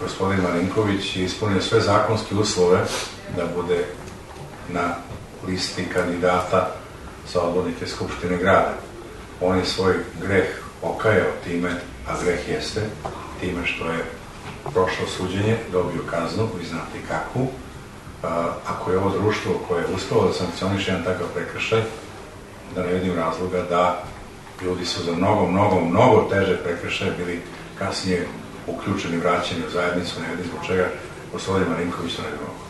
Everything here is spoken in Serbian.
gospodin Marinković je ispunio sve zakonske uslove da bude na listi kandidata za odbornike Skupštine grada. On je svoj greh okajao time, a greh jeste, time što je prošlo suđenje, dobio kaznu, vi znate kakvu. Ako je ovo društvo koje je uspelo da sankcioniše jedan takav prekršaj, da ne vidim razloga da ljudi su za mnogo, mnogo, mnogo teže prekršaje bili kasnije uključeni, vraćeni u zajednicu, ne vidim zbog čega gospodin Marinković to ne bi mogo.